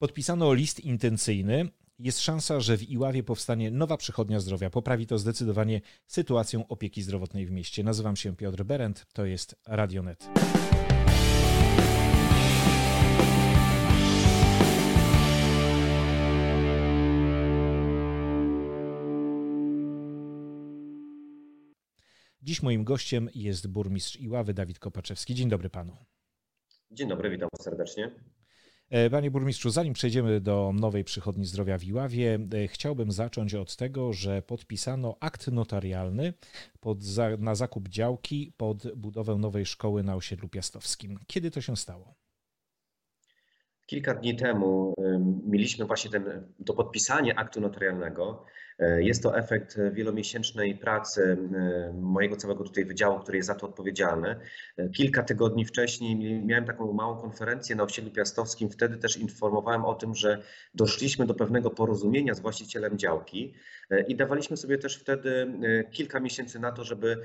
Podpisano list intencyjny. Jest szansa, że w Iławie powstanie nowa przychodnia zdrowia. Poprawi to zdecydowanie sytuację opieki zdrowotnej w mieście. Nazywam się Piotr Berend, to jest Radionet. Dziś moim gościem jest burmistrz Iławy Dawid Kopaczewski. Dzień dobry panu. Dzień dobry, witam serdecznie. E, panie burmistrzu, zanim przejdziemy do nowej przychodni zdrowia w Iławie, e, chciałbym zacząć od tego, że podpisano akt notarialny pod, na zakup działki pod budowę nowej szkoły na osiedlu piastowskim. Kiedy to się stało? Kilka dni temu mieliśmy właśnie ten, to podpisanie aktu notarialnego. E, jest to efekt wielomiesięcznej pracy mojego całego tutaj wydziału, który jest za to odpowiedzialny. E, kilka tygodni wcześniej miałem taką małą konferencję na osiedlu piastowskim. Wtedy też informowałem o tym, że doszliśmy do pewnego porozumienia z właścicielem działki e, i dawaliśmy sobie też wtedy kilka miesięcy na to, żeby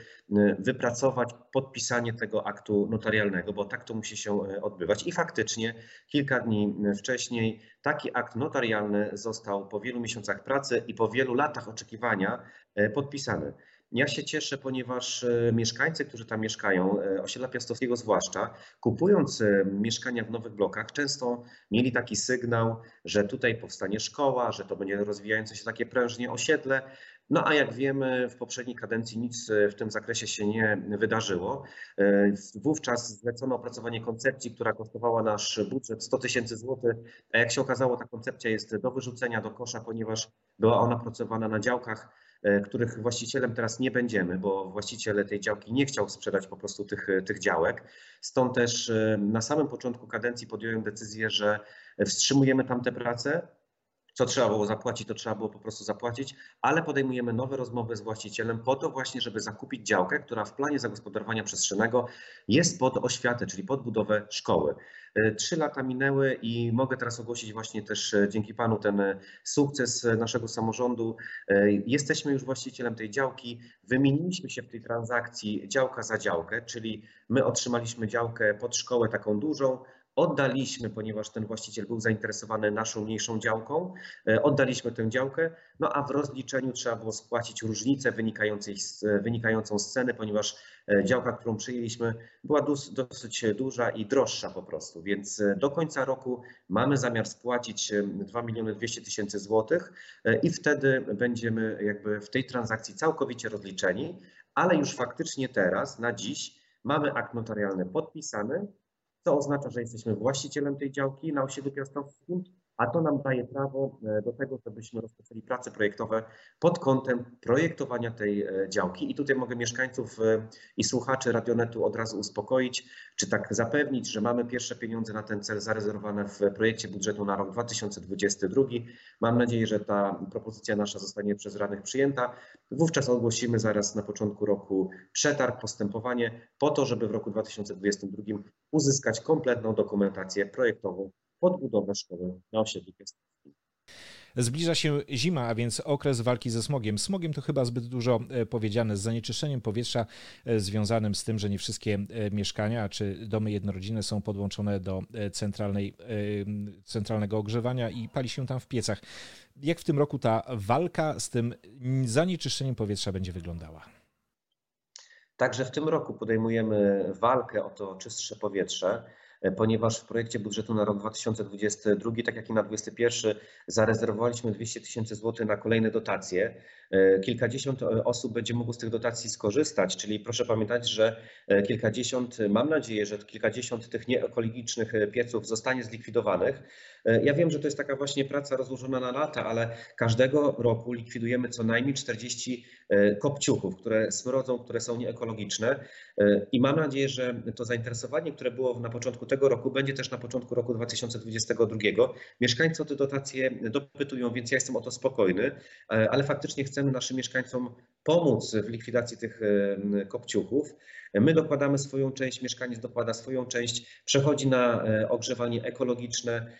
wypracować podpisanie tego aktu notarialnego, bo tak to musi się odbywać. I faktycznie kilka dni wcześniej taki akt notarialny został po wielu miesiącach pracy i po wielu latach oczekiwania e, podpisany. Ja się cieszę, ponieważ e, mieszkańcy, którzy tam mieszkają, e, osiedla Piastowskiego zwłaszcza, kupując mieszkania w nowych blokach, często mieli taki sygnał, że tutaj powstanie szkoła, że to będzie rozwijające się takie prężnie osiedle, no a jak wiemy, w poprzedniej kadencji nic e, w tym zakresie się nie wydarzyło. E, wówczas zlecono opracowanie koncepcji, która kosztowała nasz budżet 100 tysięcy złotych, a jak się okazało, ta koncepcja jest do wyrzucenia do kosza, ponieważ była ona opracowana na działkach, e, których właścicielem teraz nie będziemy, bo właściciel tej działki nie chciał sprzedać po prostu tych, tych działek. Stąd też na samym początku kadencji podjąłem decyzję, że wstrzymujemy tamte prace, co trzeba było zapłacić, to trzeba było po prostu zapłacić, ale podejmujemy nowe rozmowy z właścicielem po to właśnie, żeby zakupić działkę, która w planie zagospodarowania przestrzennego jest pod oświatę, czyli pod budowę szkoły. E, trzy lata minęły i mogę teraz ogłosić właśnie też e, dzięki Panu ten e, sukces naszego samorządu. Jesteśmy już właścicielem tej działki. Wymieniliśmy się w tej transakcji działka za działkę, czyli my otrzymaliśmy działkę pod szkołę taką dużą, Oddaliśmy, ponieważ ten właściciel był zainteresowany naszą mniejszą działką, e, oddaliśmy tę działkę, no a w rozliczeniu trzeba było spłacić różnicę wynikającą z ceny, ponieważ e, działka, którą przyjęliśmy, była dosyć duża i droższa po prostu, więc e, do końca roku mamy zamiar spłacić 2 miliony 200 tysięcy złotych i wtedy będziemy jakby w tej transakcji całkowicie rozliczeni, ale już faktycznie teraz, na dziś, mamy akt notarialny podpisany, co oznacza, że jesteśmy właścicielem tej działki na osiedlu piastowskim, a to nam daje prawo e, do tego, żebyśmy rozpoczęli prace projektowe pod kątem projektowania tej e, działki. I tutaj mogę mieszkańców e, i słuchaczy Radionetu od razu uspokoić, czy tak zapewnić, że mamy pierwsze pieniądze na ten cel zarezerwowane w projekcie budżetu na rok 2022. Mam nadzieję, że ta propozycja nasza zostanie przez radnych przyjęta. Wówczas ogłosimy zaraz na początku roku przetarg, postępowanie po to, żeby w roku 2022 uzyskać kompletną dokumentację projektową pod budowę szkoły na osiedlu piastowskim. Zbliża się zima, a więc okres walki ze smogiem. Smogiem to chyba zbyt dużo e, powiedziane, z zanieczyszczeniem powietrza e, związanym z tym, że nie wszystkie e, mieszkania czy domy jednorodzinne są podłączone do centralnej, centralnego ogrzewania i pali się tam w piecach. Jak w tym roku ta walka z tym zanieczyszczeniem powietrza będzie wyglądała? Także w tym roku podejmujemy walkę o to czystsze powietrze. E, ponieważ w projekcie budżetu na rok 2022, tak jak i na 2021, zarezerwowaliśmy 200 tysięcy złotych na kolejne dotacje. E, kilkadziesiąt e, osób będzie mogło z tych dotacji skorzystać, czyli proszę pamiętać, że kilkadziesiąt, mam nadzieję, że kilkadziesiąt tych nieekologicznych pieców zostanie zlikwidowanych. Ja wiem, że to jest taka właśnie praca rozłożona na lata, ale każdego roku likwidujemy co najmniej 40 kopciuchów, które smrodzą, które są nieekologiczne i mam nadzieję, że to zainteresowanie, które było na początku tego roku będzie też na początku roku 2022. Mieszkańcy o te dotacje dopytują, więc ja jestem o to spokojny, e, ale faktycznie chcemy naszym mieszkańcom pomóc w likwidacji tych e, kopciuchów. My dokładamy swoją część, mieszkaniec dokłada swoją część, przechodzi na e, ogrzewanie ekologiczne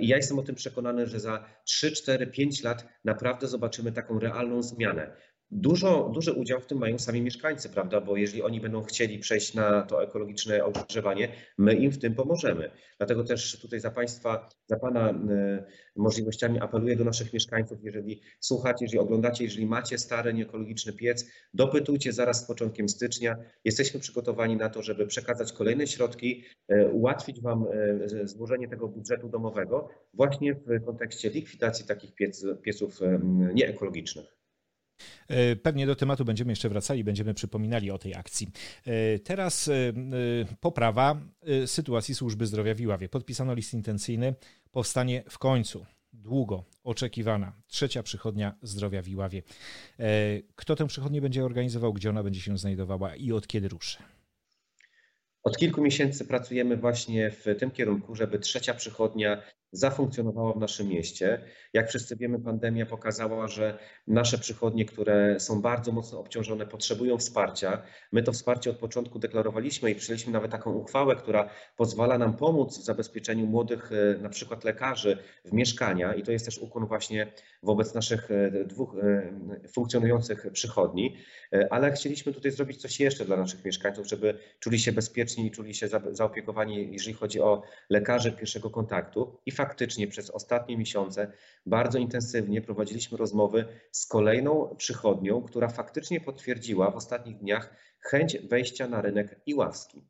i ja jestem o tym przekonany, że za 3, 4, 5 lat naprawdę zobaczymy taką realną zmianę. Dużo, duży udział w tym mają sami mieszkańcy, prawda? Bo jeżeli oni będą chcieli przejść na to ekologiczne ogrzewanie, my im w tym pomożemy. Dlatego też tutaj za Państwa, za Pana e, możliwościami apeluję do naszych mieszkańców, jeżeli słuchacie, jeżeli oglądacie, jeżeli macie stary, nieekologiczny piec, dopytujcie zaraz z początkiem stycznia. Jesteśmy przygotowani na to, żeby przekazać kolejne środki, e, ułatwić Wam e, złożenie tego budżetu domowego właśnie w kontekście likwidacji takich piec, pieców nieekologicznych. E, pewnie do tematu będziemy jeszcze wracali, będziemy przypominali o tej akcji. E, teraz e, poprawa sytuacji służby zdrowia w Iławie. Podpisano list intencyjny, powstanie w końcu długo oczekiwana trzecia przychodnia zdrowia w Iławie. Kto tę przychodnię będzie organizował, gdzie ona będzie się znajdowała i od kiedy ruszy? Od kilku miesięcy pracujemy właśnie w tym kierunku, żeby trzecia przychodnia zafunkcjonowała w naszym mieście. Jak wszyscy wiemy, pandemia pokazała, że nasze przychodnie, które są bardzo mocno obciążone, potrzebują wsparcia. My to wsparcie od początku deklarowaliśmy i przyjęliśmy nawet taką uchwałę, która pozwala nam pomóc w zabezpieczeniu młodych, e, na przykład lekarzy, w mieszkania. I to jest też ukłon właśnie wobec naszych e, dwóch e, funkcjonujących przychodni. Ale chcieliśmy tutaj zrobić coś jeszcze dla naszych mieszkańców, żeby czuli się bezpieczni i czuli się zaopiekowani, jeżeli chodzi o lekarzy pierwszego kontaktu. I faktycznie przez ostatnie miesiące bardzo intensywnie prowadziliśmy rozmowy z kolejną przychodnią, która faktycznie potwierdziła w ostatnich dniach chęć wejścia na rynek iławski.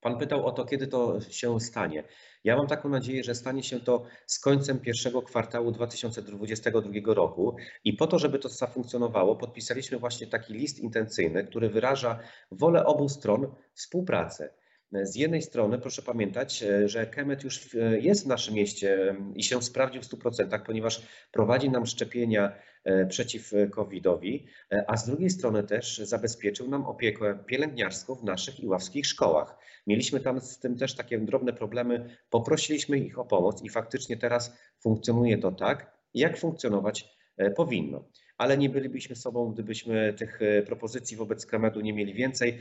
Pan pytał o to, kiedy to się stanie. Ja mam taką nadzieję, że stanie się to z końcem pierwszego kwartału 2022 roku i po to, żeby to zafunkcjonowało, podpisaliśmy właśnie taki list intencyjny, który wyraża wolę obu stron współpracy. Z jednej strony proszę pamiętać, e, że Kemet już e, jest w naszym mieście i się sprawdził w 100%, ponieważ prowadzi nam szczepienia e, przeciw COVID-owi, a z drugiej strony też zabezpieczył nam opiekę pielęgniarską w naszych iławskich szkołach. Mieliśmy tam z tym też takie drobne problemy, poprosiliśmy ich o pomoc i faktycznie teraz funkcjonuje to tak, jak funkcjonować powinno ale nie bylibyśmy sobą, gdybyśmy tych e, propozycji wobec Kamedu nie mieli więcej.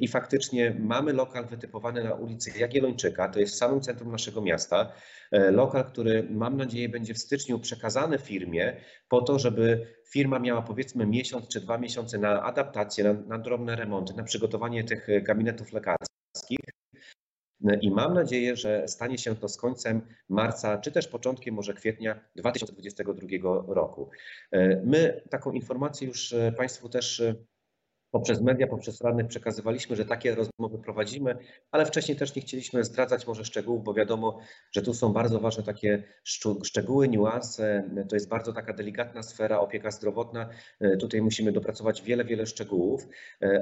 I faktycznie mamy lokal wytypowany na ulicy Jagiellończyka, to jest w samym centrum naszego miasta. E, lokal, który mam nadzieję będzie w styczniu przekazany firmie po to, żeby firma miała powiedzmy miesiąc czy dwa miesiące na adaptację, na, na drobne remonty, na przygotowanie tych e, gabinetów lekarskich. I mam nadzieję, że stanie się to z końcem marca, czy też początkiem może kwietnia 2022 roku. E, my taką informację już e, Państwu też e, poprzez media, poprzez radnych przekazywaliśmy, że takie rozmowy prowadzimy, ale wcześniej też nie chcieliśmy zdradzać może szczegółów, bo wiadomo, że tu są bardzo ważne takie szczegóły, niuanse. To jest bardzo taka delikatna sfera, opieka zdrowotna. Tutaj musimy dopracować wiele, wiele szczegółów,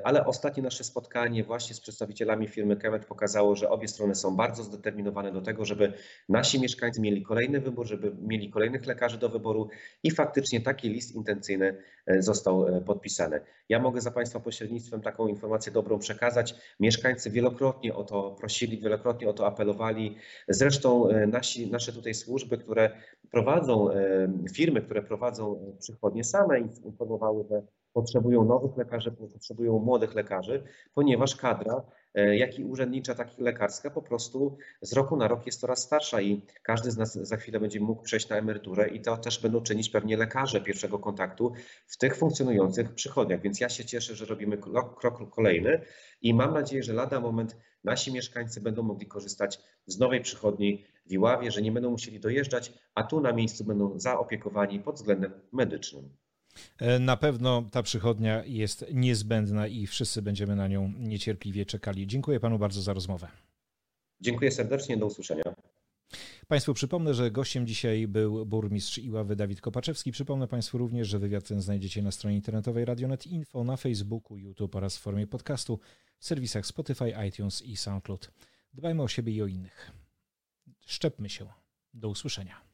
ale ostatnie nasze spotkanie właśnie z przedstawicielami firmy Kemet pokazało, że obie strony są bardzo zdeterminowane do tego, żeby nasi mieszkańcy mieli kolejny wybór, żeby mieli kolejnych lekarzy do wyboru i faktycznie taki list intencyjny został podpisany. Ja mogę za Państwa pośrednictwem taką informację dobrą przekazać. Mieszkańcy wielokrotnie o to prosili, wielokrotnie o to apelowali. Zresztą e, nasi, nasze tutaj służby, które prowadzą, e, firmy, które prowadzą przychodnie same informowały, że potrzebują nowych lekarzy, potrzebują młodych lekarzy, ponieważ kadra E, jak i urzędnicza, tak i lekarska po prostu z roku na rok jest coraz starsza i każdy z nas za chwilę będzie mógł przejść na emeryturę i to też będą czynić pewnie lekarze pierwszego kontaktu w tych funkcjonujących przychodniach. Więc ja się cieszę, że robimy krok kolejny i mam nadzieję, że lada moment nasi mieszkańcy będą mogli korzystać z nowej przychodni w Iławie, że nie będą musieli dojeżdżać, a tu na miejscu będą zaopiekowani pod względem medycznym. E, na pewno ta przychodnia jest niezbędna i wszyscy będziemy na nią niecierpliwie czekali. Dziękuję panu bardzo za rozmowę. Dziękuję serdecznie, do usłyszenia. Państwu przypomnę, że gościem dzisiaj był burmistrz Iławy Dawid Kopaczewski. Przypomnę Państwu również, że wywiad ten znajdziecie na stronie internetowej Radionet Info, na Facebooku, YouTube oraz w formie podcastu w serwisach Spotify, iTunes i SoundCloud. Dbajmy o siebie i o innych. Szczepmy się. Do usłyszenia.